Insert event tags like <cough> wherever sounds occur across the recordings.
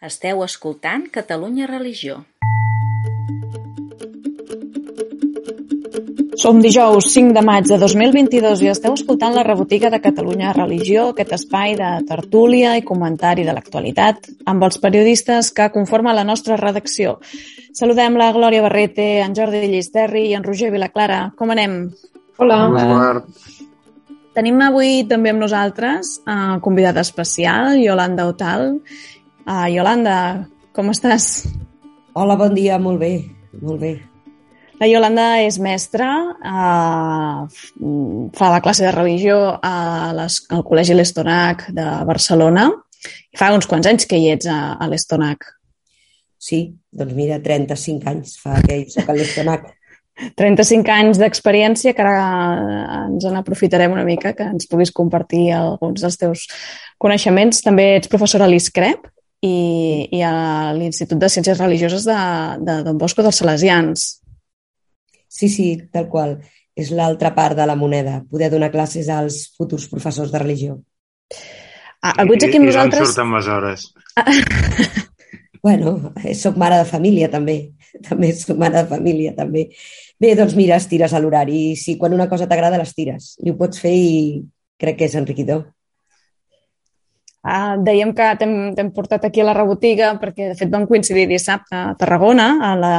Esteu escoltant Catalunya Religió. Som dijous 5 de maig de 2022 i esteu escoltant la rebotiga de Catalunya Religió, aquest espai de tertúlia i comentari de l'actualitat amb els periodistes que conformen la nostra redacció. Saludem la Glòria Barrete, en Jordi Llisterri i en Roger Vilaclara. Com anem? Hola. Hola. Tenim avui també amb nosaltres uh, convidada especial, Yolanda Otal. Uh, Yolanda, com estàs? Hola, bon dia, molt bé, molt bé. La Yolanda és mestra, uh, fa la classe de religió a les, al Col·legi L'Estonac de Barcelona. Fa uns quants anys que hi ets a, a l'Estonac. Sí, doncs mira, 35 anys fa que hi soc a l'Estonac. <laughs> 35 anys d'experiència que ara ens en aprofitarem una mica, que ens puguis compartir alguns dels teus coneixements. També ets professora a l'ISCREP i, i a l'Institut de Ciències Religioses de, de Don Bosco dels Salesians. Sí, sí, tal qual. És l'altra part de la moneda, poder donar classes als futurs professors de religió. Ah, avui aquí amb I, nosaltres... I d'on surten les hores? <laughs> Bueno, eh, soc mare de família, també. També soc mare de família, també. Bé, doncs mira, estires a l'horari. Sí, quan una cosa t'agrada, les tires. I ho pots fer i crec que és enriquidor. Uh, dèiem que t'hem portat aquí a la rebotiga perquè, de fet, vam coincidir dissabte a Tarragona a la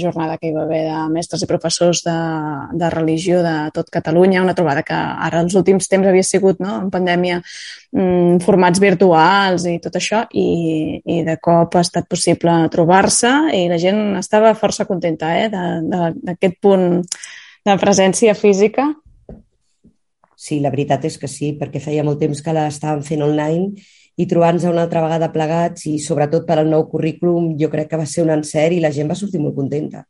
jornada que hi va haver de mestres i professors de, de religió de tot Catalunya, una trobada que ara els últims temps havia sigut, no?, en pandèmia, mm, formats virtuals i tot això, i, i de cop ha estat possible trobar-se i la gent estava força contenta eh, d'aquest punt de presència física Sí, la veritat és que sí, perquè feia molt temps que l'estàvem fent online i trobant-nos una altra vegada plegats i sobretot per al nou currículum jo crec que va ser un encert i la gent va sortir molt contenta.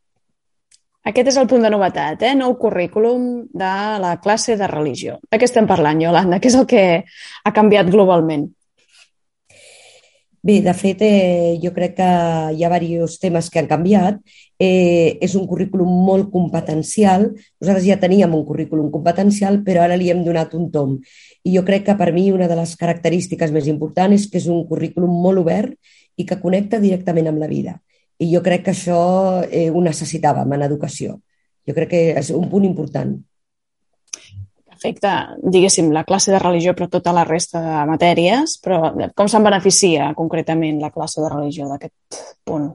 Aquest és el punt de novetat, eh? nou currículum de la classe de religió. De què estem parlant, Yolanda? Què és el que ha canviat globalment? Bé, de fet, eh, jo crec que hi ha diversos temes que han canviat. Eh, és un currículum molt competencial. Nosaltres ja teníem un currículum competencial, però ara li hem donat un tom. I jo crec que per mi una de les característiques més importants és que és un currículum molt obert i que connecta directament amb la vida. I jo crec que això eh, ho necessitàvem en educació. Jo crec que és un punt important afecta, diguéssim, la classe de religió, però tota la resta de matèries, però com se'n beneficia concretament la classe de religió d'aquest punt?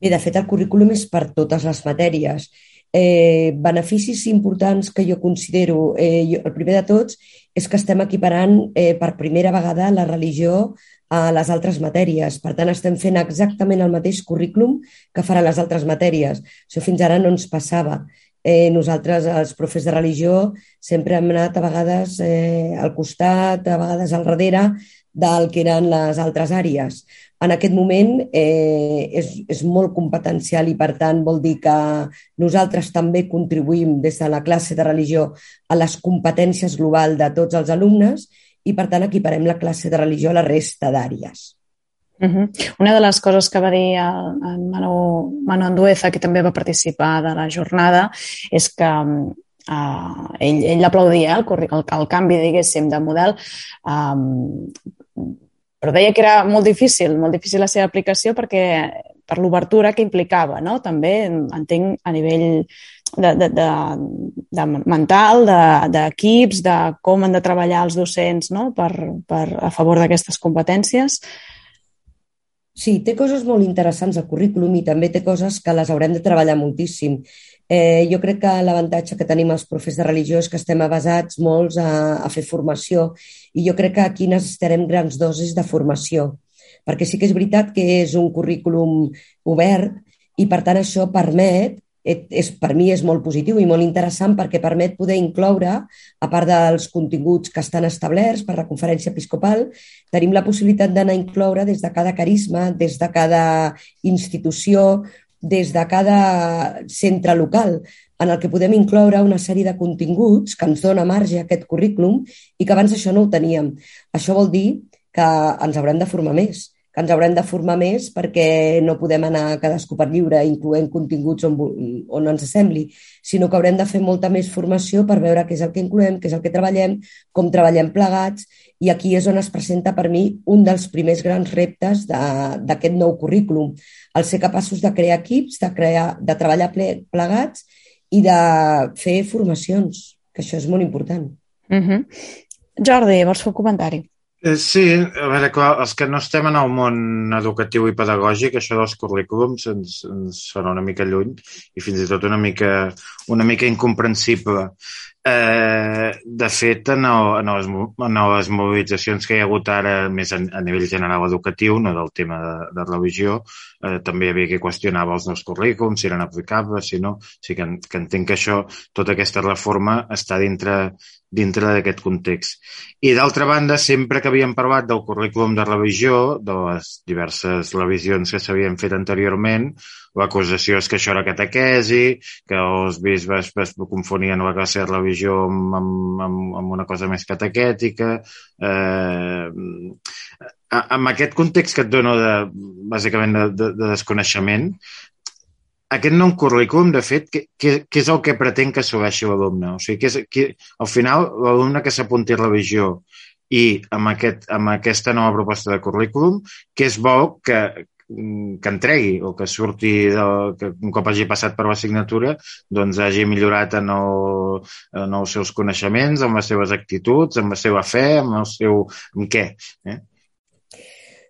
Bé, de fet, el currículum és per totes les matèries. Eh, beneficis importants que jo considero, eh, jo, el primer de tots, és que estem equiparant eh, per primera vegada la religió a les altres matèries. Per tant, estem fent exactament el mateix currículum que farà les altres matèries. Això fins ara no ens passava eh, nosaltres, els profes de religió, sempre hem anat a vegades eh, al costat, a vegades al darrere del que eren les altres àrees. En aquest moment eh, és, és molt competencial i, per tant, vol dir que nosaltres també contribuïm des de la classe de religió a les competències global de tots els alumnes i, per tant, equiparem la classe de religió a la resta d'àrees. Uh -huh. Una de les coses que va dir en Manu, Manu Andueza, que també va participar de la jornada, és que uh, ell, ell aplaudia el, el, el canvi, diguéssim, de model, um, però deia que era molt difícil, molt difícil la seva aplicació perquè per l'obertura que implicava, no? també entenc a nivell de, de, de, de mental, d'equips, de, de com han de treballar els docents no? per, per, a favor d'aquestes competències. Sí, té coses molt interessants al currículum i també té coses que les haurem de treballar moltíssim. Eh, jo crec que l'avantatge que tenim els professors de religió és que estem basats molts a, a fer formació i jo crec que aquí necessitarem grans dosis de formació, perquè sí que és veritat que és un currículum obert i per tant això permet és, per mi és molt positiu i molt interessant perquè permet poder incloure, a part dels continguts que estan establerts per la conferència episcopal, tenim la possibilitat d'anar a incloure des de cada carisma, des de cada institució, des de cada centre local, en el que podem incloure una sèrie de continguts que ens dona marge a aquest currículum i que abans això no ho teníem. Això vol dir que ens haurem de formar més, que ens haurem de formar més perquè no podem anar cadascú per lliure incloent continguts on, on ens sembli, sinó que haurem de fer molta més formació per veure què és el que incloem, què és el que treballem, com treballem plegats, i aquí és on es presenta per mi un dels primers grans reptes d'aquest nou currículum, el ser capaços de crear equips, de, crear, de treballar plegats i de fer formacions, que això és molt important. Uh -huh. Jordi, vols fer un comentari? Eh, sí, a veure, clar, els que no estem en el món educatiu i pedagògic, això dels currículums ens, ens sona una mica lluny i fins i tot una mica, una mica incomprensible. Eh, de fet, en, el, en, les, en les mobilitzacions que hi ha hagut ara, més a, a nivell general educatiu, no del tema de, de religió, eh, també hi havia que qüestionava els nous currículums, si eren aplicables, si no. O sigui que, que entenc que això, tota aquesta reforma està dintre dintre d'aquest context. I d'altra banda, sempre que havíem parlat del currículum de revisió, de les diverses revisions que s'havien fet anteriorment, l'acusació és que això era catequesi, que els bisbes es confonien la classe de revisió amb, amb, amb, una cosa més catequètica. Eh, amb aquest context que et dono de, bàsicament de, de, de desconeixement, aquest nou currículum, de fet, què, què és el que pretén que assoleixi l'alumne? O sigui, que és, que, al final, l'alumne que s'apunti a revisió i amb, aquest, amb aquesta nova proposta de currículum, què és bo que, que entregui o que surti, de, que un cop hagi passat per l'assignatura, doncs hagi millorat en, el, en els seus coneixements, en les seves actituds, en la seva fe, en el seu... en què? Eh?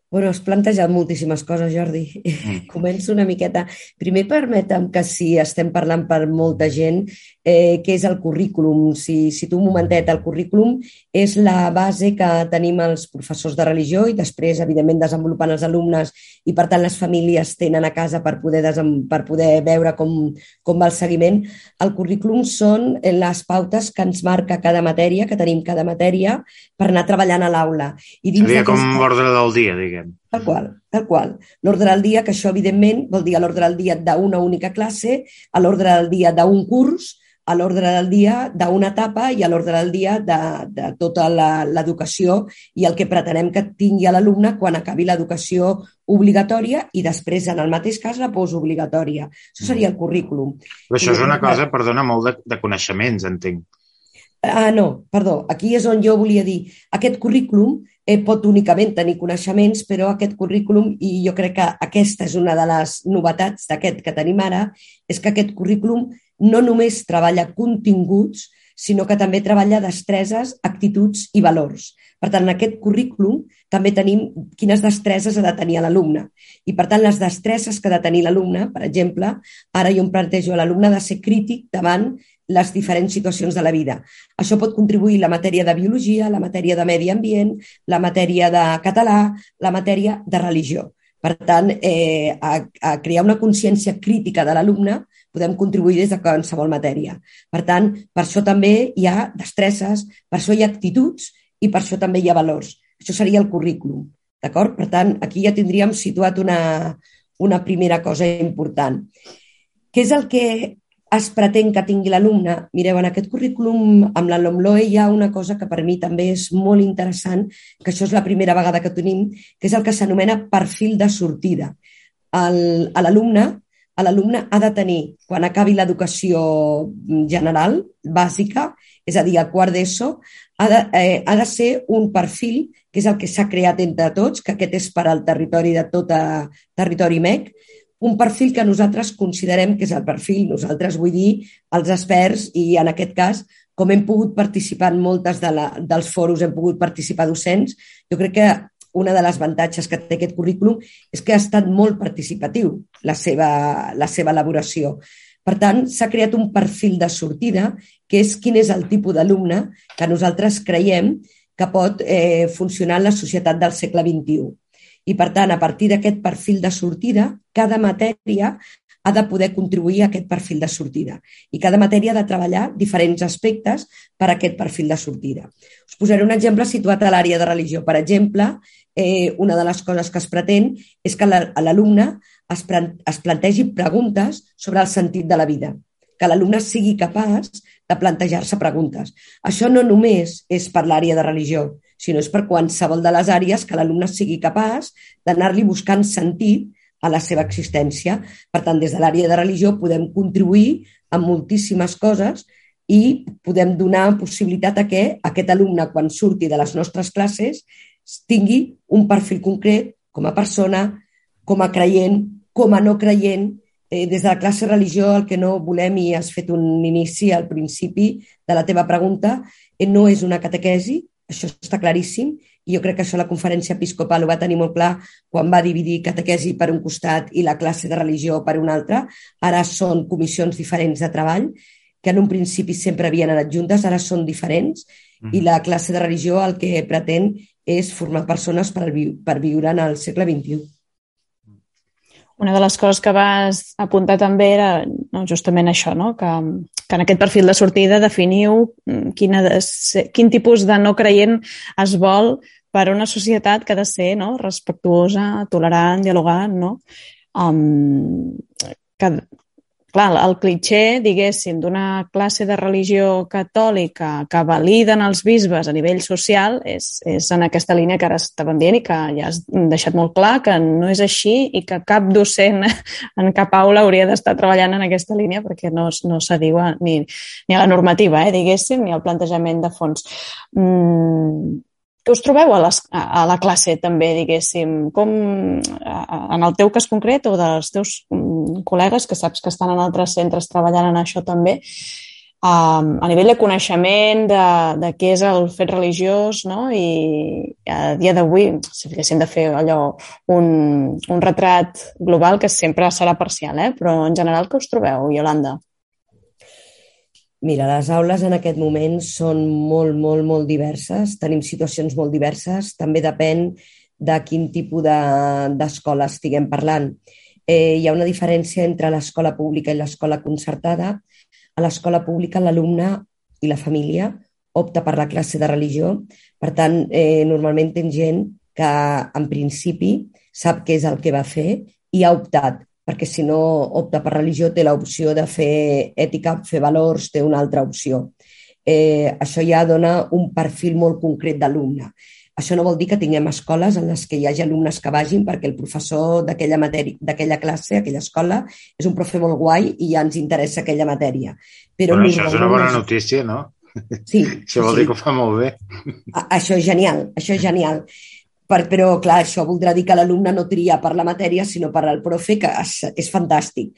Bueno, has plantejat moltíssimes coses, Jordi. Mm. <laughs> Començo una miqueta. Primer, permetem que si estem parlant per molta gent, eh, què és el currículum? Si, si tu un momentet, el currículum és la base que tenim els professors de religió i després, evidentment, desenvolupant els alumnes i, per tant, les famílies tenen a casa per poder, per poder veure com, com va el seguiment. El currículum són les pautes que ens marca cada matèria, que tenim cada matèria, per anar treballant a l'aula. Seria com l'ordre del dia, diguem. Tal qual, tal qual. L'ordre del dia, que això evidentment vol dir l'ordre del dia d'una única classe, a l'ordre del dia d'un curs, a l'ordre del dia d'una etapa i a l'ordre del dia de, de tota l'educació i el que pretenem que tingui l'alumne quan acabi l'educació obligatòria i després, en el mateix cas, la postobligatòria. Això seria el currículum. Però això és una cosa, perdona, molt de, de coneixements, entenc. Ah, no, perdó, aquí és on jo volia dir. Aquest currículum eh, pot únicament tenir coneixements, però aquest currículum, i jo crec que aquesta és una de les novetats d'aquest que tenim ara, és que aquest currículum no només treballa continguts, sinó que també treballa destreses, actituds i valors. Per tant, en aquest currículum també tenim quines destreses ha de tenir l'alumne. I, per tant, les destreses que ha de tenir l'alumne, per exemple, ara jo em plantejo a l'alumne de ser crític davant les diferents situacions de la vida. Això pot contribuir la matèria de biologia, la matèria de medi ambient, la matèria de català, la matèria de religió. Per tant, eh, a, a crear una consciència crítica de l'alumne podem contribuir des de qualsevol matèria. Per tant, per això també hi ha destresses, per això hi ha actituds i per això també hi ha valors. Això seria el currículum. D'acord? Per tant, aquí ja tindríem situat una, una primera cosa important. Què és el que es pretén que tingui l'alumne? Mireu, en aquest currículum amb la LOMLOE hi ha una cosa que per mi també és molt interessant, que això és la primera vegada que tenim, que és el que s'anomena perfil de sortida. L'alumne l'alumne ha de tenir, quan acabi l'educació general, bàsica, és a dir, a quart d'ESO, ha, de, eh, ha de ser un perfil, que és el que s'ha creat entre tots, que aquest és per al territori de tot a, territori MEC, un perfil que nosaltres considerem que és el perfil, nosaltres vull dir els experts i en aquest cas, com hem pogut participar en moltes de la, dels foros, hem pogut participar docents, jo crec que una de les avantatges que té aquest currículum és que ha estat molt participatiu la seva, la seva elaboració. Per tant, s'ha creat un perfil de sortida, que és quin és el tipus d'alumne que nosaltres creiem que pot eh, funcionar en la societat del segle XXI. I, per tant, a partir d'aquest perfil de sortida, cada matèria ha de poder contribuir a aquest perfil de sortida. I cada matèria ha de treballar diferents aspectes per a aquest perfil de sortida. Us posaré un exemple situat a l'àrea de religió. Per exemple, eh, una de les coses que es pretén és que l'alumne es, es plantegi preguntes sobre el sentit de la vida, que l'alumne sigui capaç de plantejar-se preguntes. Això no només és per l'àrea de religió, sinó és per qualsevol de les àrees que l'alumne sigui capaç d'anar-li buscant sentit a la seva existència. Per tant, des de l'àrea de religió podem contribuir a moltíssimes coses i podem donar possibilitat a que aquest alumne, quan surti de les nostres classes, tingui un perfil concret com a persona, com a creient, com a no creient. Eh, des de la classe religió el que no volem, i has fet un inici al principi de la teva pregunta, eh, no és una catequesi, això està claríssim, i jo crec que això la conferència episcopal ho va tenir molt clar quan va dividir catequesi per un costat i la classe de religió per un altre. Ara són comissions diferents de treball, que en un principi sempre havien anat juntes, ara són diferents, mm -hmm. i la classe de religió el que pretén és formar persones per, vi per viure en el segle XXI. Una de les coses que vas apuntar també era no, justament això, no? que, que en aquest perfil de sortida definiu quina de ser, quin tipus de no creient es vol per una societat que ha de ser no? respectuosa, tolerant, dialogant, no? Um, que, clar, el clitxer, diguéssim, d'una classe de religió catòlica que validen els bisbes a nivell social és, és en aquesta línia que ara estaven dient i que ja has deixat molt clar que no és així i que cap docent <laughs> en cap aula hauria d'estar treballant en aquesta línia perquè no, no s'adiu ni, ni a la normativa, eh, diguéssim, ni al plantejament de fons. Mm, que us trobeu a, les, a la classe també, diguéssim? Com, en el teu cas concret o dels teus mm, col·legues que saps que estan en altres centres treballant en això també, um, a nivell de coneixement de, de què és el fet religiós no? i a dia d'avui, si haguéssim de fer allò, un, un retrat global que sempre serà parcial, eh? però en general que us trobeu, Yolanda? Mira, les aules en aquest moment són molt, molt, molt diverses. Tenim situacions molt diverses. També depèn de quin tipus d'escola de, estiguem parlant. Eh, hi ha una diferència entre l'escola pública i l'escola concertada. A l'escola pública l'alumne i la família opta per la classe de religió. Per tant, eh, normalment ten gent que en principi sap què és el que va fer i ha optat perquè si no opta per religió té l'opció de fer ètica, fer valors, té una altra opció. Eh, això ja dona un perfil molt concret d'alumne. Això no vol dir que tinguem escoles en les que hi hagi alumnes que vagin perquè el professor d'aquella matèria, d'aquella classe, aquella escola, és un profe molt guai i ja ens interessa aquella matèria. Però bueno, això és una bona notícia, no? Sí. <laughs> això vol sí. dir que ho fa molt bé. Això és genial, això és genial. Per, però, clar, això voldrà dir que l'alumne no tria per la matèria, sinó per al profe, que és, és fantàstic.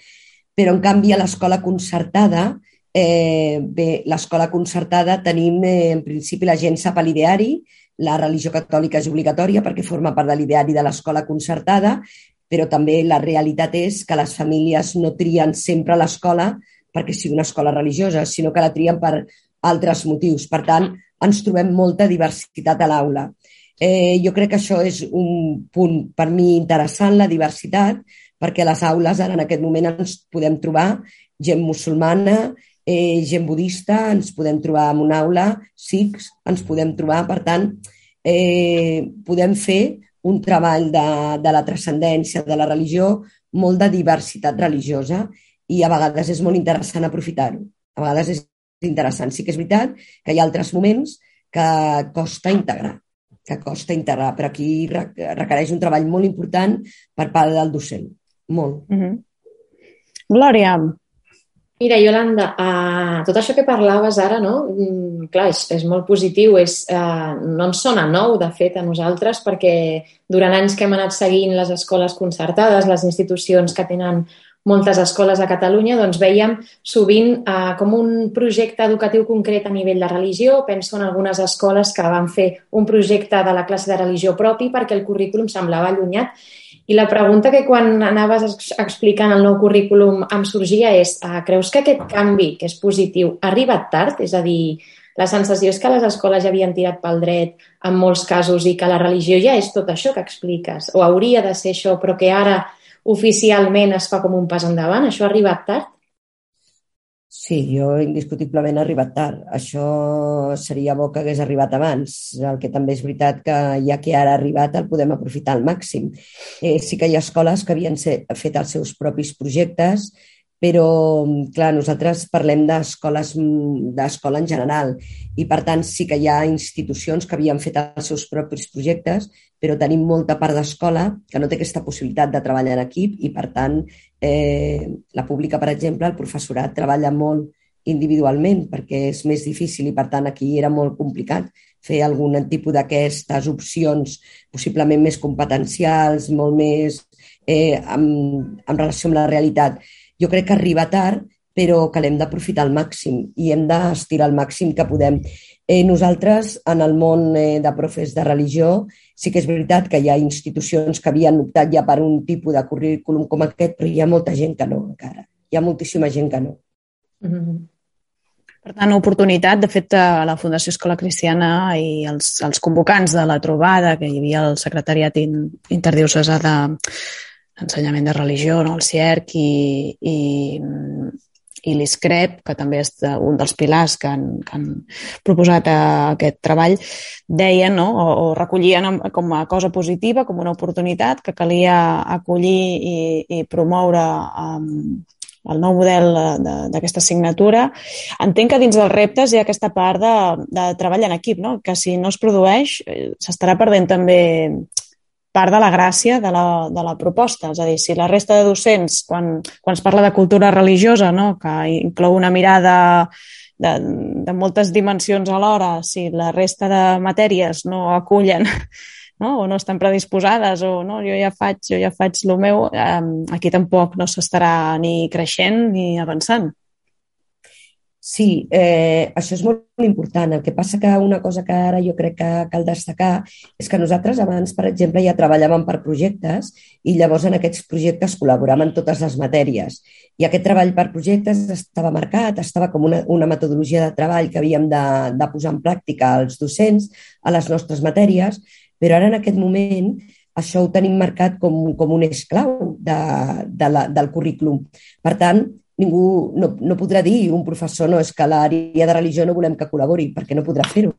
Però, en canvi, a l'escola concertada, eh, bé, l'escola concertada tenim, eh, en principi, la gent sap l'ideari, la religió catòlica és obligatòria perquè forma part de l'ideari de l'escola concertada, però també la realitat és que les famílies no trien sempre l'escola perquè sigui una escola religiosa, sinó que la trien per altres motius. Per tant, ens trobem molta diversitat a l'aula. Eh, jo crec que això és un punt per mi interessant, la diversitat, perquè a les aules ara en aquest moment ens podem trobar gent musulmana, eh, gent budista, ens podem trobar en una aula, sikhs, ens podem trobar, per tant, eh, podem fer un treball de, de la transcendència, de la religió, molt de diversitat religiosa i a vegades és molt interessant aprofitar-ho. A vegades és interessant. Sí que és veritat que hi ha altres moments que costa integrar que costa integrar, però aquí requereix un treball molt important per part del docent. Molt. Mm -hmm. Glòria. Mira, Yolanda, uh, tot això que parlaves ara, no? Mm, clar, és, és molt positiu, és, uh, no ens sona nou, de fet, a nosaltres, perquè durant anys que hem anat seguint les escoles concertades, les institucions que tenen moltes escoles a Catalunya, doncs veiem sovint eh, com un projecte educatiu concret a nivell de religió. Penso en algunes escoles que van fer un projecte de la classe de religió propi perquè el currículum semblava allunyat. I la pregunta que quan anaves explicant el nou currículum em sorgia és, eh, creus que aquest canvi, que és positiu, ha arribat tard? És a dir, la sensació és que les escoles ja havien tirat pel dret en molts casos i que la religió ja és tot això que expliques, o hauria de ser això, però que ara oficialment es fa com un pas endavant? Això ha arribat tard? Sí, jo indiscutiblement ha arribat tard. Això seria bo que hagués arribat abans. El que també és veritat que ja que ara ha arribat el podem aprofitar al màxim. Eh, sí que hi ha escoles que havien fet els seus propis projectes però, clar, nosaltres parlem d'escoles d'escola en general i, per tant, sí que hi ha institucions que havien fet els seus propis projectes, però tenim molta part d'escola que no té aquesta possibilitat de treballar en equip i, per tant, eh, la pública, per exemple, el professorat treballa molt individualment perquè és més difícil i, per tant, aquí era molt complicat fer algun tipus d'aquestes opcions possiblement més competencials, molt més eh, en, en relació amb la realitat jo crec que arriba tard, però que l'hem d'aprofitar al màxim i hem d'estirar al màxim que podem. Eh, nosaltres, en el món eh, de profes de religió, sí que és veritat que hi ha institucions que havien optat ja per un tipus de currículum com aquest, però hi ha molta gent que no, encara. Hi ha moltíssima gent que no. Mm -hmm. Per tant, oportunitat, de fet, a la Fundació Escola Cristiana i els, els convocants de la trobada, que hi havia el secretariat interdiocesà de, ensenyament de religió, no? el CIERC i, i, i l'ISCREP, que també és un dels pilars que han, que han proposat a aquest treball, deien no? o, o recollien com a cosa positiva, com una oportunitat que calia acollir i, i promoure um, el nou model d'aquesta assignatura. Entenc que dins dels reptes hi ha aquesta part de, de treball en equip, no? que si no es produeix eh, s'estarà perdent també part de la gràcia de la, de la proposta. És a dir, si la resta de docents, quan, quan es parla de cultura religiosa, no? que inclou una mirada de, de moltes dimensions alhora, si la resta de matèries no acullen <laughs> no? o no estan predisposades o no, jo ja faig, jo ja faig el meu, eh, aquí tampoc no s'estarà ni creixent ni avançant. Sí, eh, això és molt important. El que passa que una cosa que ara jo crec que cal destacar és que nosaltres abans, per exemple, ja treballàvem per projectes i llavors en aquests projectes col·laboràvem en totes les matèries. I aquest treball per projectes estava marcat, estava com una, una metodologia de treball que havíem de, de posar en pràctica als docents a les nostres matèries, però ara en aquest moment això ho tenim marcat com, com un eix clau de, de la, del currículum. Per tant, ningú no, no podrà dir un professor no, és que l'àrea de religió no volem que col·labori, perquè no podrà fer-ho,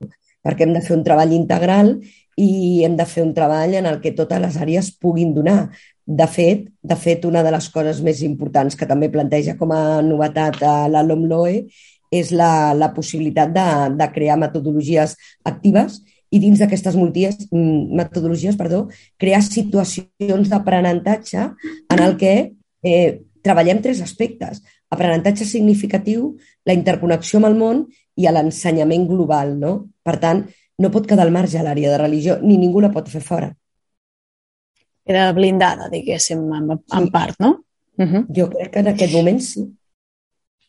perquè hem de fer un treball integral i hem de fer un treball en el que totes les àrees puguin donar. De fet, de fet, una de les coses més importants que també planteja com a novetat a la LOMLOE és la, la possibilitat de, de crear metodologies actives i dins d'aquestes mm, metodologies perdó, crear situacions d'aprenentatge en el que eh, treballem tres aspectes. Aprenentatge significatiu, la interconnexió amb el món i l'ensenyament global. No? Per tant, no pot quedar al marge l'àrea de religió, ni ningú la pot fer fora. Queda blindada, diguéssim, en, en sí. part, no? Uh -huh. Jo crec que en aquest moment sí.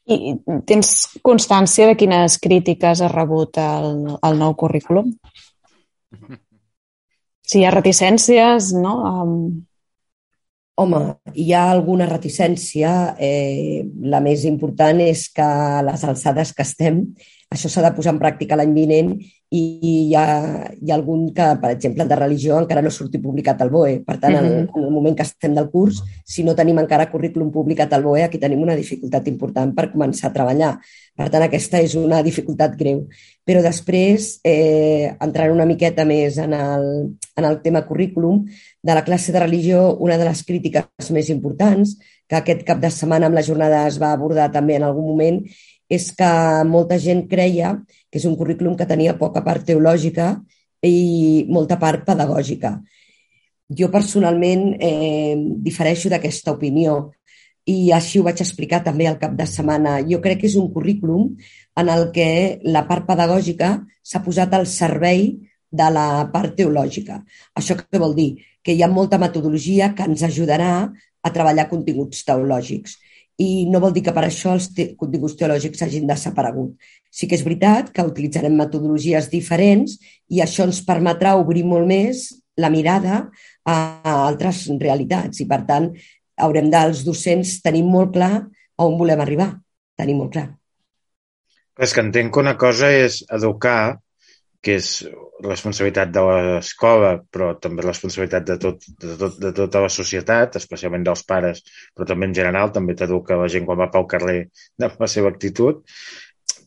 I tens constància de quines crítiques ha rebut el, el nou currículum? Si hi ha reticències, no? Um, Home, hi ha alguna reticència. Eh, la més important és que les alçades que estem, això s'ha de posar en pràctica l'any vinent i hi ha, hi ha algun que, per exemple, de religió encara no surti publicat al BOE. Per tant, en, mhm. en el moment que estem del curs, si no tenim encara currículum publicat al BOE, aquí tenim una dificultat important per començar a treballar. Per tant, aquesta és una dificultat greu. Però després, eh, entrant una miqueta més en el, en el tema currículum, de la classe de religió, una de les crítiques més importants, que aquest cap de setmana amb la jornada es va abordar també en algun moment, és que molta gent creia que és un currículum que tenia poca part teològica i molta part pedagògica. Jo personalment eh, difereixo d'aquesta opinió i així ho vaig explicar també al cap de setmana. Jo crec que és un currículum en el que la part pedagògica s'ha posat al servei de la part teològica. Això què vol dir? Que hi ha molta metodologia que ens ajudarà a treballar continguts teològics i no vol dir que per això els te continguts teològics hagin desaparegut. Sí que és veritat que utilitzarem metodologies diferents i això ens permetrà obrir molt més la mirada a altres realitats i, per tant, haurem dels docents tenir molt clar a on volem arribar, tenir molt clar. És que entenc que una cosa és educar, que és responsabilitat de l'escola, però també responsabilitat de, tot, de, tot, de tota la societat, especialment dels pares, però també en general, també t'educa la gent quan va pel carrer <laughs> de la seva actitud,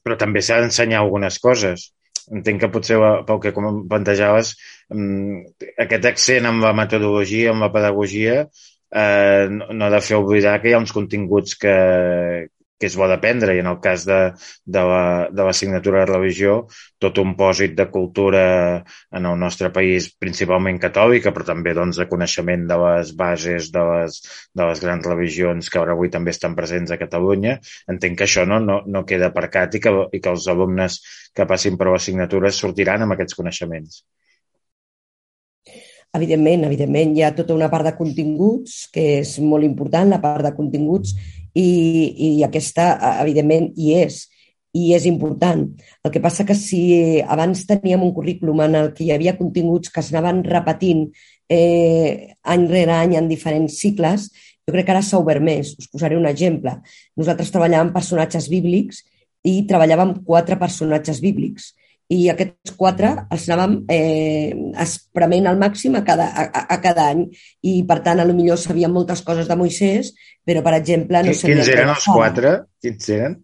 però també s'ha d'ensenyar algunes coses. Entenc que potser, pel que plantejaves, mm, aquest accent amb la metodologia, amb la pedagogia, eh, no, no ha de fer oblidar que hi ha uns continguts que, que és bo d'aprendre i en el cas de, de, la, de l'assignatura de religió tot un pòsit de cultura en el nostre país principalment catòlica però també doncs, de coneixement de les bases de les, de les grans religions que ara avui també estan presents a Catalunya entenc que això no, no, no queda aparcat i que, i que els alumnes que passin per l'assignatures sortiran amb aquests coneixements. Evidentment, evidentment, hi ha tota una part de continguts que és molt important, la part de continguts i, i aquesta, evidentment, hi és i és important. El que passa que si abans teníem un currículum en el que hi havia continguts que s'anaven repetint eh, any rere any en diferents cicles, jo crec que ara s'ha obert més. Us posaré un exemple. Nosaltres treballàvem personatges bíblics i treballàvem quatre personatges bíblics i aquests quatre els anàvem eh, esprement al màxim a cada, a, a cada any i per tant a lo millor sabíem moltes coses de Moisès però per exemple no. Quins eren els quatre? Quins eren?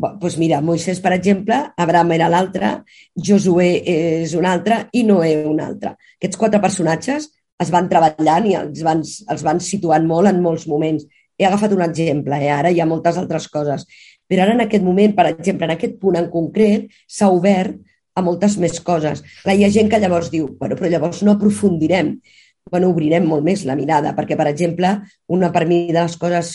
Doncs pues mira, Moisès, per exemple, Abraham era l'altre, Josué és un altre i Noé un altre. Aquests quatre personatges es van treballant i els van, els van situant molt en molts moments. He agafat un exemple, eh? ara hi ha moltes altres coses. Però ara en aquest moment, per exemple, en aquest punt en concret, s'ha obert a moltes més coses. Clar, hi ha gent que llavors diu, bueno, però llavors no aprofundirem, bueno, obrirem molt més la mirada, perquè, per exemple, una per mi de les coses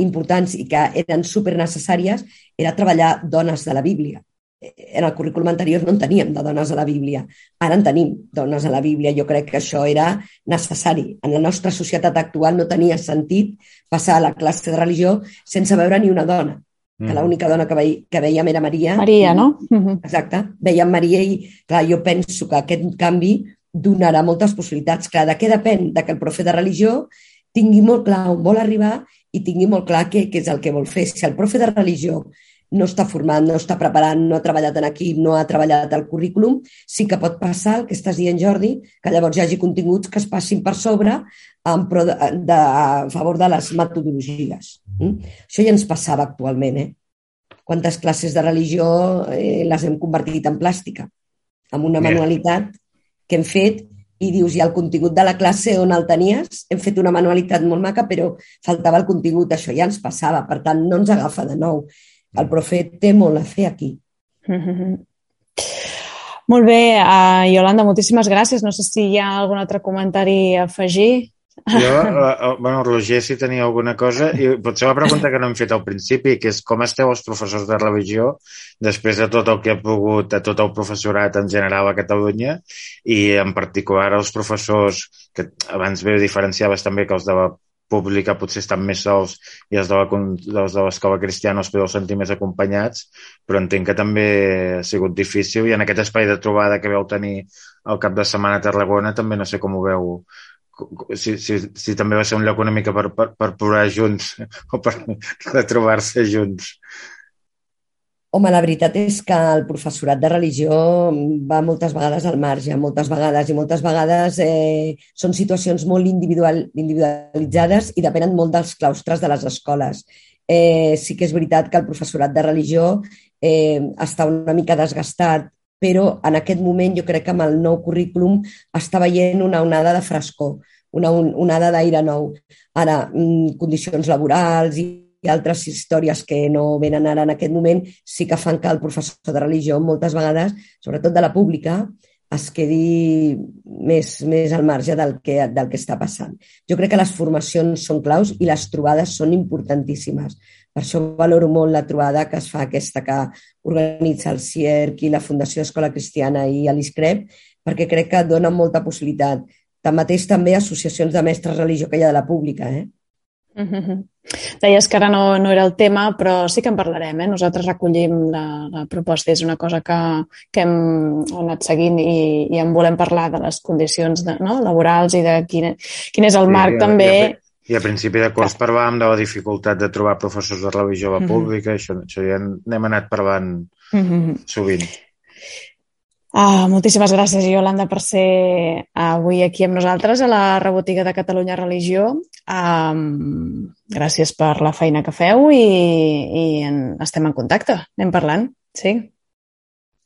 importants i que eren super necessàries era treballar dones de la Bíblia. En el currículum anterior no en teníem de dones a la Bíblia. Ara en tenim dones a la Bíblia. Jo crec que això era necessari. En la nostra societat actual no tenia sentit passar a la classe de religió sense veure ni una dona que mm. l'única dona que, veia, que veiem era Maria. Maria, no? <laughs> Exacte. Veiem Maria i, clar, jo penso que aquest canvi donarà moltes possibilitats. Clar, de què depèn? De que el profe de religió tingui molt clar on vol arribar i tingui molt clar què, què és el que vol fer. Si el profe de religió no està format, no està preparat, no ha treballat en equip, no ha treballat el currículum, sí que pot passar el que estàs dient, Jordi, que llavors hi hagi continguts que es passin per sobre en pro de, de, a favor de les metodologies. Mm? Això ja ens passava actualment, eh? Quantes classes de religió eh, les hem convertit en plàstica, amb una manualitat que hem fet i dius, i el contingut de la classe on el tenies? Hem fet una manualitat molt maca, però faltava el contingut, això ja ens passava, per tant, no ens agafa de nou el profet té molt a fer aquí. Mm <laughs> -hmm. Molt bé, uh, Yolanda, moltíssimes gràcies. No sé si hi ha algun altre comentari a afegir. Jo, uh, bueno, Roger, si tenia alguna cosa, i potser la pregunta que no hem fet al principi, que és com esteu els professors de religió després de tot el que ha pogut, de tot el professorat en general a Catalunya i en particular els professors, que abans bé diferenciaves també que els de la pública potser estan més sols i els de l'escola cristiana els podeu sentir més acompanyats, però entenc que també ha sigut difícil i en aquest espai de trobada que veu tenir el cap de setmana a Tarragona també no sé com ho veu si, si, si també va ser un lloc una mica per, per, per plorar junts <laughs> o per retrobar-se junts. Home, la veritat és que el professorat de religió va moltes vegades al marge, moltes vegades, i moltes vegades eh, són situacions molt individual, individualitzades i depenen molt dels claustres de les escoles. Eh, sí que és veritat que el professorat de religió eh, està una mica desgastat, però en aquest moment jo crec que amb el nou currículum està veient una onada de frescor, una onada d'aire nou. Ara, mm, condicions laborals i altres històries que no venen ara en aquest moment sí que fan que el professor de religió moltes vegades, sobretot de la pública, es quedi més, més al marge del que, del que està passant. Jo crec que les formacions són claus i les trobades són importantíssimes. Per això valoro molt la trobada que es fa aquesta que organitza el CIERC i la Fundació Escola Cristiana i l'ISCREP, perquè crec que dona molta possibilitat. Tanmateix també associacions de mestres religió que hi ha de la pública, eh? Mm -hmm. Deies que ara no, no era el tema, però sí que en parlarem. Eh? Nosaltres recollim la, la proposta, és una cosa que, que hem anat seguint i, i en volem parlar de les condicions de, no? laborals i de quin, quin és el sí, marc i, també. I a, I a principi de curs parlàvem de la dificultat de trobar professors de religió a la pública, mm -hmm. això, això ja n'hem anat parlant mm -hmm. sovint. Uh, moltíssimes gràcies, Yolanda, per ser avui aquí amb nosaltres a la Rebotiga de Catalunya Religió. Um, gràcies per la feina que feu i, i en, estem en contacte. Anem parlant, sí?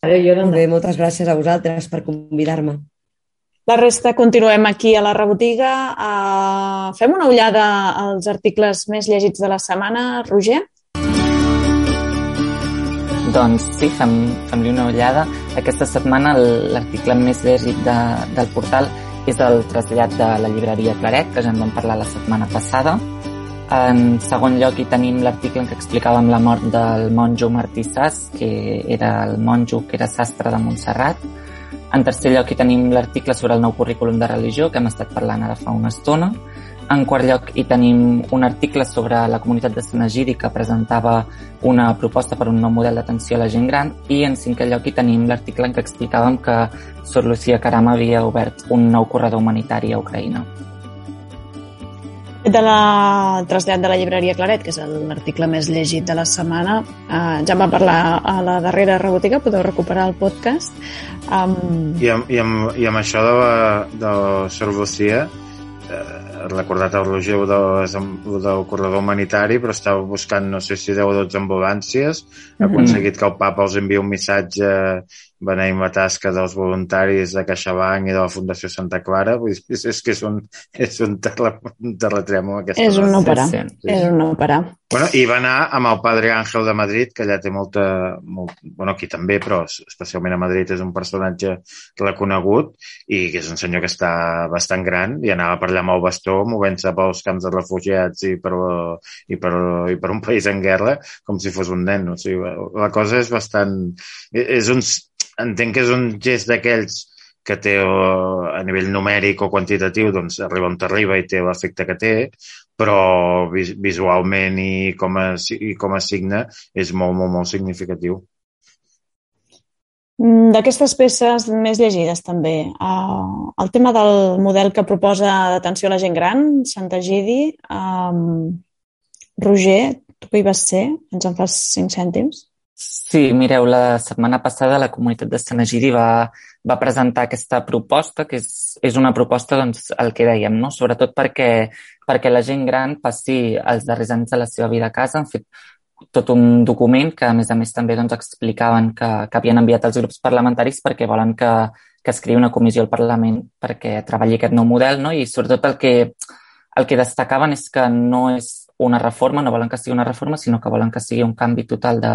Adéu, Yolanda. Bé, moltes gràcies a vosaltres per convidar-me. La resta continuem aquí a la rebotiga. Uh, fem una ullada als articles més llegits de la setmana, Roger? Doncs sí, fem, fem-li una ullada. Aquesta setmana l'article més llegit de, del portal és el trasllat de la llibreria Claret, que ja en vam parlar la setmana passada. En segon lloc hi tenim l'article en què explicàvem la mort del monjo Martí Sass, que era el monjo que era sastre de Montserrat. En tercer lloc hi tenim l'article sobre el nou currículum de religió que hem estat parlant ara fa una estona. En quart lloc hi tenim un article sobre la comunitat de Sant Egidi que presentava una proposta per un nou model d'atenció a la gent gran i en cinquè lloc hi tenim l'article en què explicàvem que Sor Lucía Caram havia obert un nou corredor humanitari a Ucraïna de la trasllat de la llibreria Claret, que és l'article més llegit de la setmana. Uh, ja en va parlar a la darrera rebotiga, podeu recuperar el podcast. Um... I, amb, i, amb, I amb això de, la, de Sor Lucía, eh, recordat el Roger del, del corredor humanitari, però estava buscant, no sé si 10 o 12 ambulàncies, ha mhm. aconseguit que el papa els enviï un missatge beneïm la tasca dels voluntaris de CaixaBank i de la Fundació Santa Clara. Vull dir, és, és que és un, és un, terra, un terratrèmol. Aquesta és un no parar. Sí, sí. És un no parar. Bueno, I va anar amb el padre Àngel de Madrid, que allà té molta... Molt, bueno, aquí també, però especialment a Madrid és un personatge reconegut i que és un senyor que està bastant gran i anava per allà amb el bastó movent-se pels camps de refugiats i per, i, per, i per un país en guerra com si fos un nen. O sigui, la cosa és bastant... És un, entenc que és un gest d'aquells que té a nivell numèric o quantitatiu doncs arriba on t'arriba i té l'efecte que té, però visualment i com a, i com a signe és molt, molt, molt significatiu. Mm, d'aquestes peces més llegides també, uh, el tema del model que proposa d'atenció a la gent gran, Santa Gidi, um, Roger, tu que hi vas ser, ens en fas cinc cèntims? Sí, mireu, la setmana passada la comunitat de Sant Egidi va, va presentar aquesta proposta, que és, és una proposta, doncs, el que dèiem, no? sobretot perquè, perquè la gent gran passi els darrers anys de la seva vida a casa. Han fet tot un document que, a més a més, també doncs, explicaven que, que havien enviat als grups parlamentaris perquè volen que, que es creï una comissió al Parlament perquè treballi aquest nou model, no? i sobretot el que, el que destacaven és que no és una reforma, no volen que sigui una reforma, sinó que volen que sigui un canvi total de,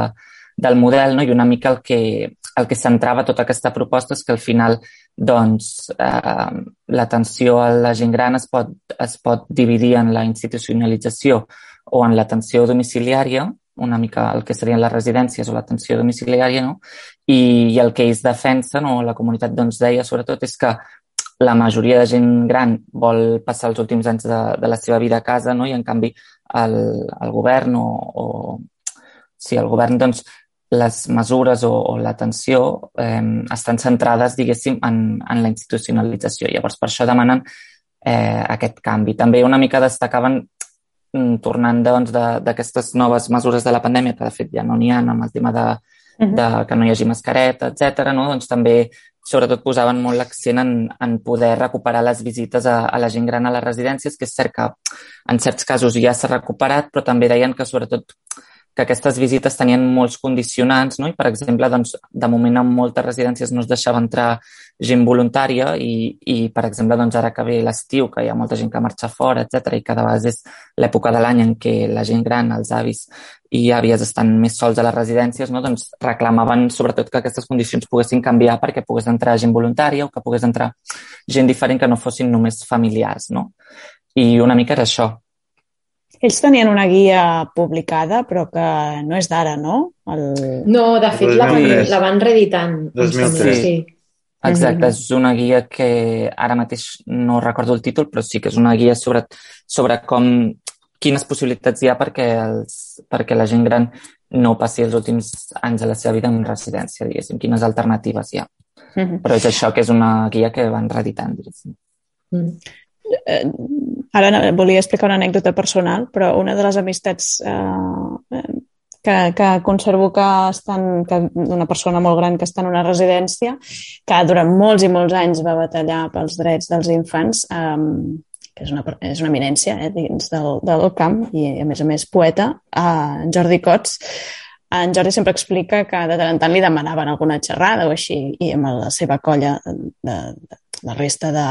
del model no? i una mica el que, el que centrava tota aquesta proposta és que al final doncs, eh, l'atenció a la gent gran es pot, es pot dividir en la institucionalització o en l'atenció domiciliària, una mica el que serien les residències o l'atenció domiciliària, no? I, i el que ells defensen, o la comunitat doncs, deia sobretot, és que la majoria de gent gran vol passar els últims anys de, de la seva vida a casa no? i en canvi el, el govern o, o si el govern doncs, les mesures o, o l'atenció eh, estan centrades, diguéssim, en, en la institucionalització. Llavors, per això demanen eh, aquest canvi. També una mica destacaven, mm, tornant doncs, d'aquestes noves mesures de la pandèmia, que de fet ja no n'hi ha, amb el tema de, de que no hi hagi mascareta, etc. no? doncs també sobretot posaven molt l'accent en, en poder recuperar les visites a, a la gent gran a les residències, que és cert que en certs casos ja s'ha recuperat, però també deien que sobretot que aquestes visites tenien molts condicionants, no? i per exemple, doncs, de moment en moltes residències no es deixava entrar gent voluntària i, i per exemple, doncs, ara que ve l'estiu, que hi ha molta gent que marxa fora, etc i cada vegada és l'època de l'any en què la gent gran, els avis i àvies estan més sols a les residències, no? doncs reclamaven sobretot que aquestes condicions poguessin canviar perquè pogués entrar gent voluntària o que pogués entrar gent diferent que no fossin només familiars. No? I una mica era això, ells tenien una guia publicada, però que no és d'ara, no? El... No, de fet, la van, la van reeditant. 2003. Sí. Exacte, és una guia que ara mateix no recordo el títol, però sí que és una guia sobre, sobre com, quines possibilitats hi ha perquè, els, perquè la gent gran no passi els últims anys de la seva vida en residència, diguéssim, quines alternatives hi ha. Uh -huh. Però és això que és una guia que van reeditant, diguéssim. -huh. Eh, ara volia explicar una anècdota personal, però una de les amistats eh, que, que conservo que estan, que una persona molt gran que està en una residència, que durant molts i molts anys va batallar pels drets dels infants, eh, que és una, és una eminència eh, dins del, del camp i, a més a més, poeta, eh, Jordi Cots, en Jordi sempre explica que de tant en tant li demanaven alguna xerrada o així, i amb la seva colla de, de, la resta de,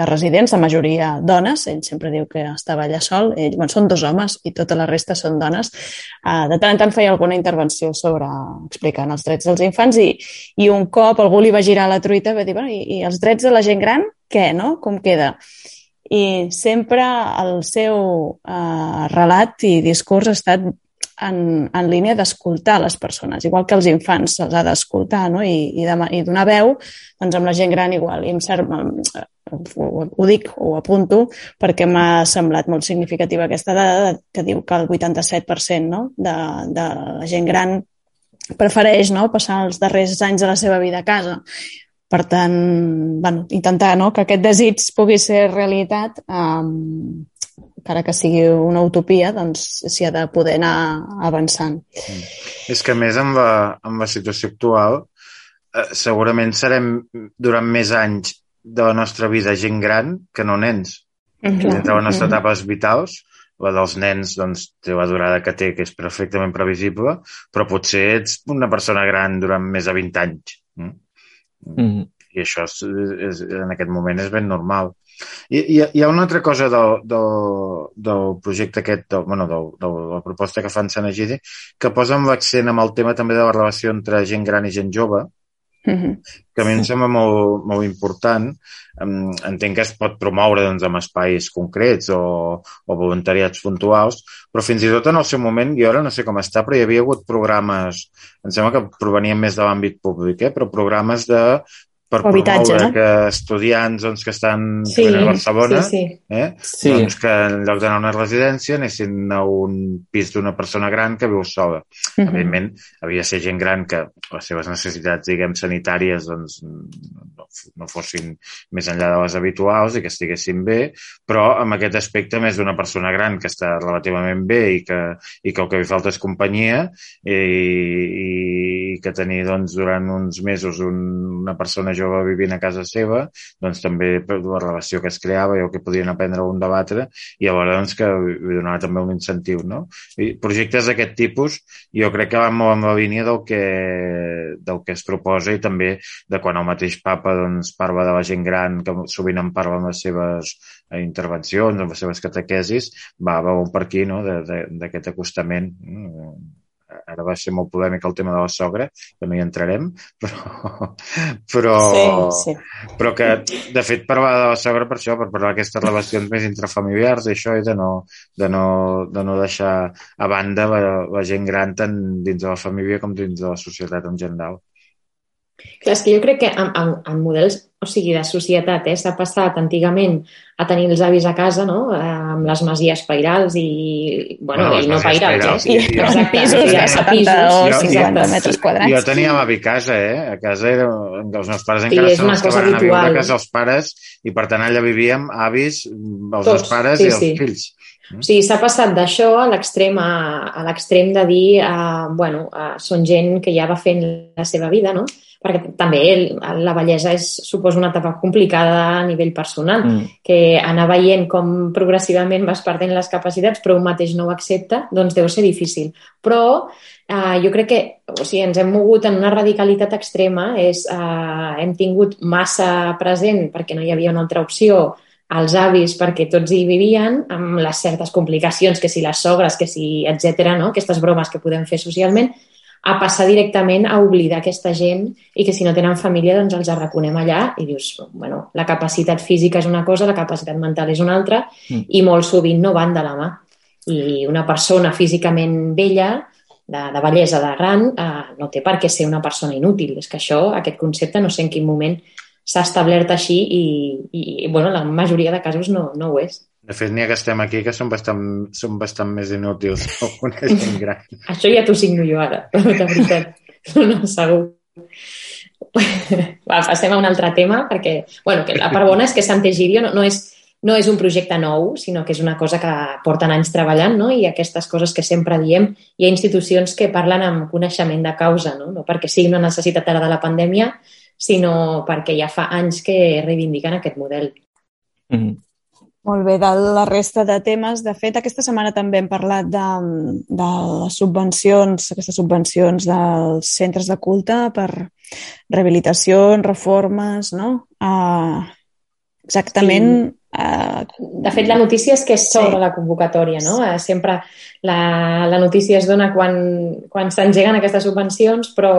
de residents, la majoria dones, ell sempre diu que estava allà sol, ell, bueno, són dos homes i tota la resta són dones. Uh, de tant en tant feia alguna intervenció sobre explicant els drets dels infants i, i un cop algú li va girar la truita va dir, bueno, i, i els drets de la gent gran, què, no? Com queda? I sempre el seu uh, relat i discurs ha estat en, en línia d'escoltar les persones, igual que els infants se'ls ha d'escoltar no? I, i, de, i donar veu, doncs amb la gent gran igual. I em cert, ho, ho dic, ho apunto, perquè m'ha semblat molt significativa aquesta dada que diu que el 87% no, de, de la gent gran prefereix no, passar els darrers anys de la seva vida a casa. Per tant, bueno, intentar no, que aquest desig pugui ser realitat, um, encara que sigui una utopia, doncs s'hi ha de poder anar avançant. Mm. És que, més, amb la, amb la situació actual, eh, segurament serem durant més anys de la nostra vida gent gran que no nens. Mm -hmm. Entre les nostres etapes vitals, la dels nens doncs, té la durada que té, que és perfectament previsible, però potser ets una persona gran durant més de 20 anys. Mm? Mm. I això és, és, en aquest moment és ben normal. I, hi, hi ha una altra cosa del, del, del projecte aquest, del, bueno, del, de la proposta que fan Sant Egidi, que posa l'accent amb el tema també de la relació entre gent gran i gent jove, Mm -hmm. que a mi em sembla molt, molt important. Entenc que es pot promoure doncs, en espais concrets o, o voluntariats puntuals, però fins i tot en el seu moment, jo ara no sé com està, però hi havia hagut programes, em sembla que provenien més de l'àmbit públic, eh? però programes de per habitatge, no? que estudiants doncs, que estan sí, a Barcelona sí, sí. Eh? Sí. Doncs que en lloc d'anar a una residència anessin a un pis d'una persona gran que viu sola. Uh. -huh. Evidentment, havia de ser gent gran que les seves necessitats, diguem, sanitàries doncs, no, no fossin més enllà de les habituals i que estiguessin bé, però amb aquest aspecte més d'una persona gran que està relativament bé i que, i que el que li falta és companyia i, i que tenir doncs, durant uns mesos un, una persona jove vivint a casa seva, doncs també la relació que es creava i el que podien aprendre un debatre i alhora doncs, que li donava també un incentiu. No? I projectes d'aquest tipus jo crec que van molt en la línia del que, del que es proposa i també de quan el mateix papa doncs, parla de la gent gran, que sovint en parla amb les seves intervencions, amb les seves catequesis, va, va per aquí no? d'aquest acostament ara va ser molt polèmic el tema de la sogra, que no hi entrarem, <laughs> però, però, sí, sí. però que, de fet, parlar de la sogra per això, per parlar d'aquestes relacions més intrafamiliars i això, i de no, de no, de no deixar a banda la, la gent gran tant dins de la família com dins de la societat en general. Clar, és que jo crec que en, en, en models o sigui, de societat, eh, s'ha passat antigament a tenir els avis a casa, no?, eh, amb les masies pairals i, bueno, bueno i no pairals, pairals eh? I, i, exacte, pisos de 70 o 50 metres quadrats. Jo tenia l'avi a casa, eh? A casa era, els meus pares encara sí, són els que van anar a viure a casa els pares i per tant allà vivíem avis, els Tots, pares sí, i els sí. fills. O sigui, s'ha passat d'això a l'extrem a, a l'extrem de dir, uh, bueno, uh, són gent que ja va fent la seva vida, no?, perquè també la bellesa és, suposa una etapa complicada a nivell personal, mm. que anar veient com progressivament vas perdent les capacitats però un mateix no ho accepta, doncs deu ser difícil. Però eh, jo crec que o sigui, ens hem mogut en una radicalitat extrema, és, eh, hem tingut massa present perquè no hi havia una altra opció als avis perquè tots hi vivien, amb les certes complicacions, que si les sogres, que si, etc no? aquestes bromes que podem fer socialment, a passar directament a oblidar aquesta gent i que si no tenen família doncs els arraconem allà i dius, bueno, la capacitat física és una cosa, la capacitat mental és una altra mm. i molt sovint no van de la mà. I una persona físicament vella, de, de bellesa de gran, eh, no té per què ser una persona inútil. És que això, aquest concepte, no sé en quin moment s'ha establert així i, i bueno, la majoria de casos no, no ho és. De fet, n'hi ha que estem aquí que són bastant, són bastant més inútils que <laughs> una gent gran. Això ja t'ho signo jo ara, de veritat. <laughs> No, no, segur. Va, passem a un altre tema, perquè bueno, que la part bona és que Sant'Egidio no, no, és, no és un projecte nou, sinó que és una cosa que porten anys treballant, no? i aquestes coses que sempre diem, hi ha institucions que parlen amb coneixement de causa, no, no perquè sigui una necessitat ara de la pandèmia, sinó perquè ja fa anys que reivindiquen aquest model. Mm -hmm. Molt bé, de la resta de temes, de fet, aquesta setmana també hem parlat de, de les subvencions, aquestes subvencions dels centres de culte per rehabilitacions, reformes, no? Uh, exactament... Sí. Uh... De fet, la notícia és que és sobre sí. la convocatòria, no? Uh, sempre la, la notícia es dona quan, quan s'engeguen aquestes subvencions, però,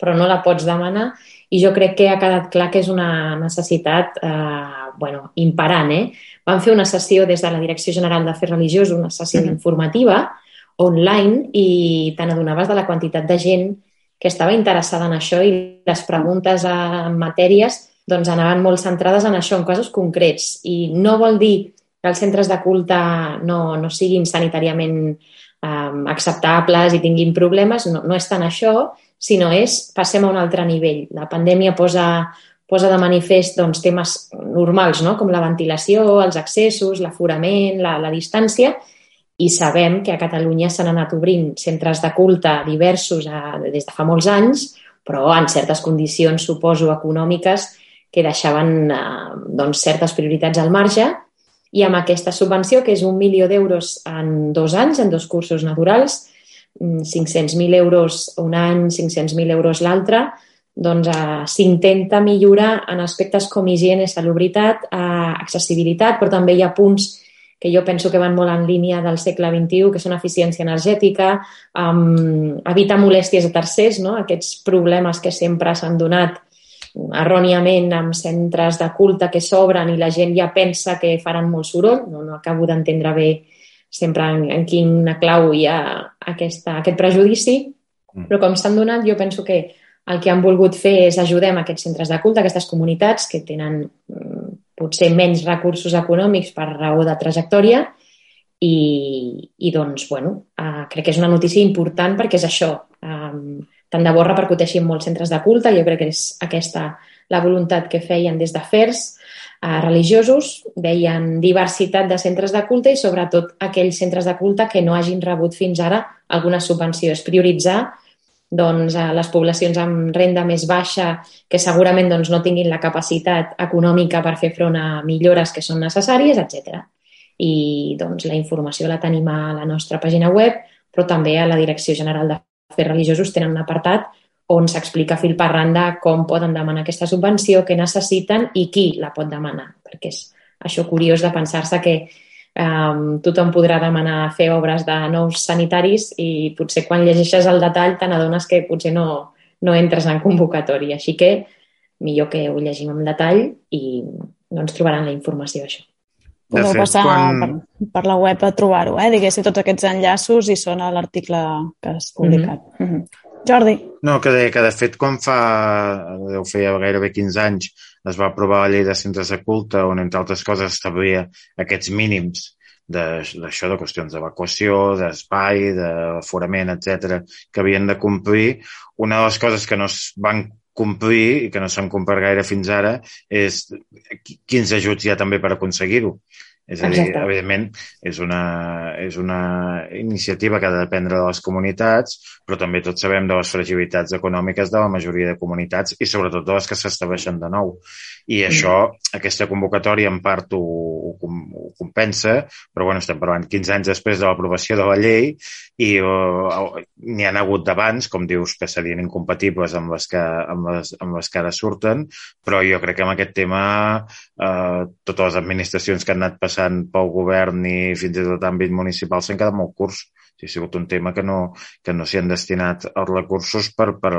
però no la pots demanar i jo crec que ha quedat clar que és una necessitat eh, bueno, imparant. Eh? Vam fer una sessió des de la Direcció General d'Afers Religiosos, una sessió mm -hmm. informativa online i te n'adonaves de la quantitat de gent que estava interessada en això i les preguntes en matèries doncs, anaven molt centrades en això, en casos concrets. I no vol dir que els centres de culte no, no siguin sanitàriament um, acceptables i tinguin problemes, no, no és tant això, sinó és passem a un altre nivell. La pandèmia posa, posa de manifest doncs, temes normals, no? com la ventilació, els accessos, l'aforament, la, la distància, i sabem que a Catalunya s'han anat obrint centres de culte diversos a, des de fa molts anys, però en certes condicions, suposo, econòmiques, que deixaven eh, doncs, certes prioritats al marge i amb aquesta subvenció, que és un milió d'euros en dos anys, en dos cursos naturals, 500.000 mm, euros un any, 500.000 euros l'altre, doncs eh, s'intenta millorar en aspectes com higiene, salubritat, eh, accessibilitat, però també hi ha punts que jo penso que van molt en línia del segle XXI, que són eficiència energètica, um, evitar molèsties a tercers, no? aquests problemes que sempre s'han donat erròniament amb centres de culte que s'obren i la gent ja pensa que faran molt soroll. No, no acabo d'entendre bé sempre en, en quina clau hi ha aquesta, aquest prejudici, mm. però com s'han donat, jo penso que el que han volgut fer és ajudem aquests centres de culte, aquestes comunitats que tenen mm, potser menys recursos econòmics per raó de trajectòria i, i doncs, bueno, uh, crec que és una notícia important perquè és això. Um, tant de bo repercuteixi en molts centres de culte. Jo crec que és aquesta la voluntat que feien des d'afers eh, religiosos. Deien diversitat de centres de culte i sobretot aquells centres de culte que no hagin rebut fins ara alguna subvenció. És prioritzar doncs, a les poblacions amb renda més baixa que segurament doncs, no tinguin la capacitat econòmica per fer front a millores que són necessàries, etc. I doncs, la informació la tenim a la nostra pàgina web, però també a la Direcció General de afers religiosos tenen un apartat on s'explica fil per randa com poden demanar aquesta subvenció, què necessiten i qui la pot demanar, perquè és això curiós de pensar-se que um, tothom podrà demanar fer obres de nous sanitaris i potser quan llegeixes el detall te n'adones que potser no, no entres en convocatòria. Així que millor que ho llegim en detall i no ens trobaran la informació d'això. Podeu fet, passar quan... per, per la web a trobar-ho, eh? diguéssim, tots aquests enllaços i són a l'article que has publicat. Mm -hmm. Mm -hmm. Jordi. No, que de, que de fet quan fa, deu fer gairebé 15 anys, es va aprovar la llei de centres de culte on, entre altres coses, establia aquests mínims d'això, de, de qüestions d'evacuació, d'espai, d'aforament, etc que havien de complir. Una de les coses que no es van complir i que no s'han complert gaire fins ara és quins ajuts hi ha també per aconseguir-ho. És a dir, Exacte. evidentment, és una, és una iniciativa que ha de dependre de les comunitats, però també tots sabem de les fragilitats econòmiques de la majoria de comunitats i sobretot de les que s'estableixen de nou. I això, aquesta convocatòria en part ho, ho, ho compensa, però bueno, estem parlant 15 anys després de l'aprovació de la llei i uh, n'hi han hagut d'abans, com dius, que serien incompatibles amb les que, amb les, amb les que ara surten, però jo crec que amb aquest tema uh, totes les administracions que han anat passant pel govern i fins i tot àmbit municipal s'han quedat molt curts. Sí, ha sigut un tema que no, que no s'hi han destinat els recursos per, per,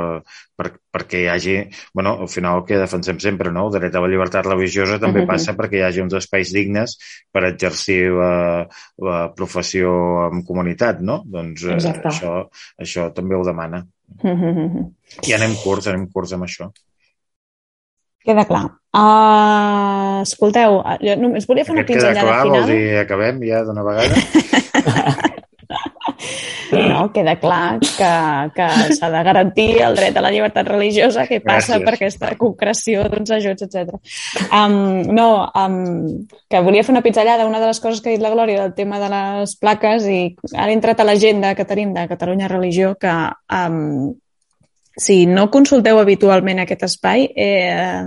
per, perquè hi hagi, bueno, al final el que defensem sempre, no? El dret a la llibertat religiosa també uh -huh. passa perquè hi hagi uns espais dignes per exercir la, la professió en comunitat, no? Doncs eh, això, això també ho demana. Uh -huh. I anem curts, anem curts amb això. Queda clar. Uh, escolteu, jo només volia fer una Aquest pinzellada queda clar, final. Vol dir acabem ja d'una vegada? <laughs> no, queda clar que, que s'ha de garantir el dret a la llibertat religiosa que passa Gràcies. per aquesta concreció d'uns ajuts, etc. Um, no, um, que volia fer una pizzallada, una de les coses que ha dit la Glòria del tema de les plaques i ara he entrat a l'agenda que tenim de Catalunya Religió que um, si no consulteu habitualment aquest espai, eh,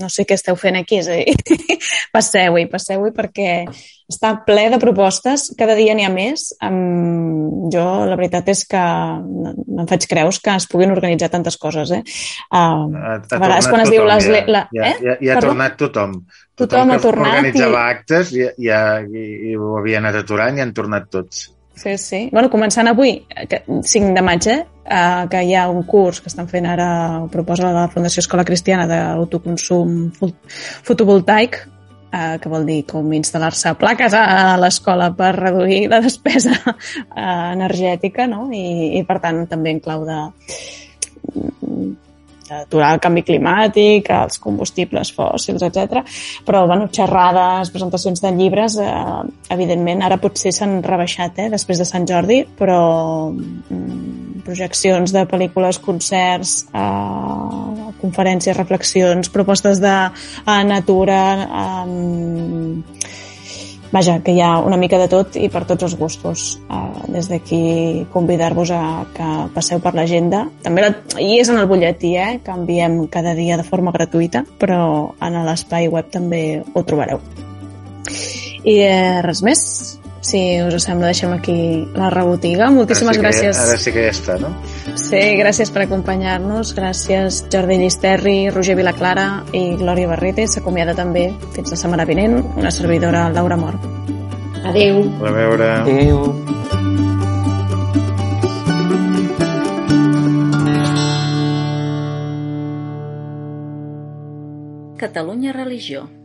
no sé què esteu fent aquí, és a dir, <laughs> passeu-hi, passeu-hi perquè està ple de propostes, cada dia n'hi ha més. Um, jo, la veritat és que em faig creus que es puguin organitzar tantes coses, eh? Ha, ha a vegades quan es diu les... tothom, La, ja, eh? ja, ja, ja ha Perdó? tornat tothom. Tothom ha que tornat organitzava i- actes ja, ja, i, i ho havia anat aturant i han tornat tots. Sí, sí. Bueno, començant avui, que, 5 de maig, eh? Uh, que hi ha un curs que estan fent ara, ho proposa la Fundació Escola Cristiana d'autoconsum fo- fotovoltaic, uh, que vol dir com instal·lar-se plaques a l'escola per reduir la despesa uh, energètica, no? I, I, per tant, també en clau de d'aturar el canvi climàtic, els combustibles fòssils, etc. Però, bueno, xerrades, presentacions de llibres, eh, evidentment, ara potser s'han rebaixat, eh, després de Sant Jordi, però mm, projeccions de pel·lícules, concerts, eh, conferències, reflexions, propostes de eh, natura... Eh, vaja, que hi ha una mica de tot i per tots els gustos. Uh, des d'aquí convidar-vos a que passeu per l'agenda. També la, hi és en el butlletí, eh, que enviem cada dia de forma gratuïta, però en l'espai web també ho trobareu. I eh, res més. Si us sembla, deixem aquí la rebotiga. Moltíssimes ara sí que, gràcies. Ara sí que ja està, no? Sí, gràcies per acompanyar-nos. Gràcies Jordi Llisterri, Roger Vilaclara i Glòria Barrete. S'acomiada també fins la setmana vinent una servidora Laura Mort. Adeu. A veure... Adéu. Catalunya Religió.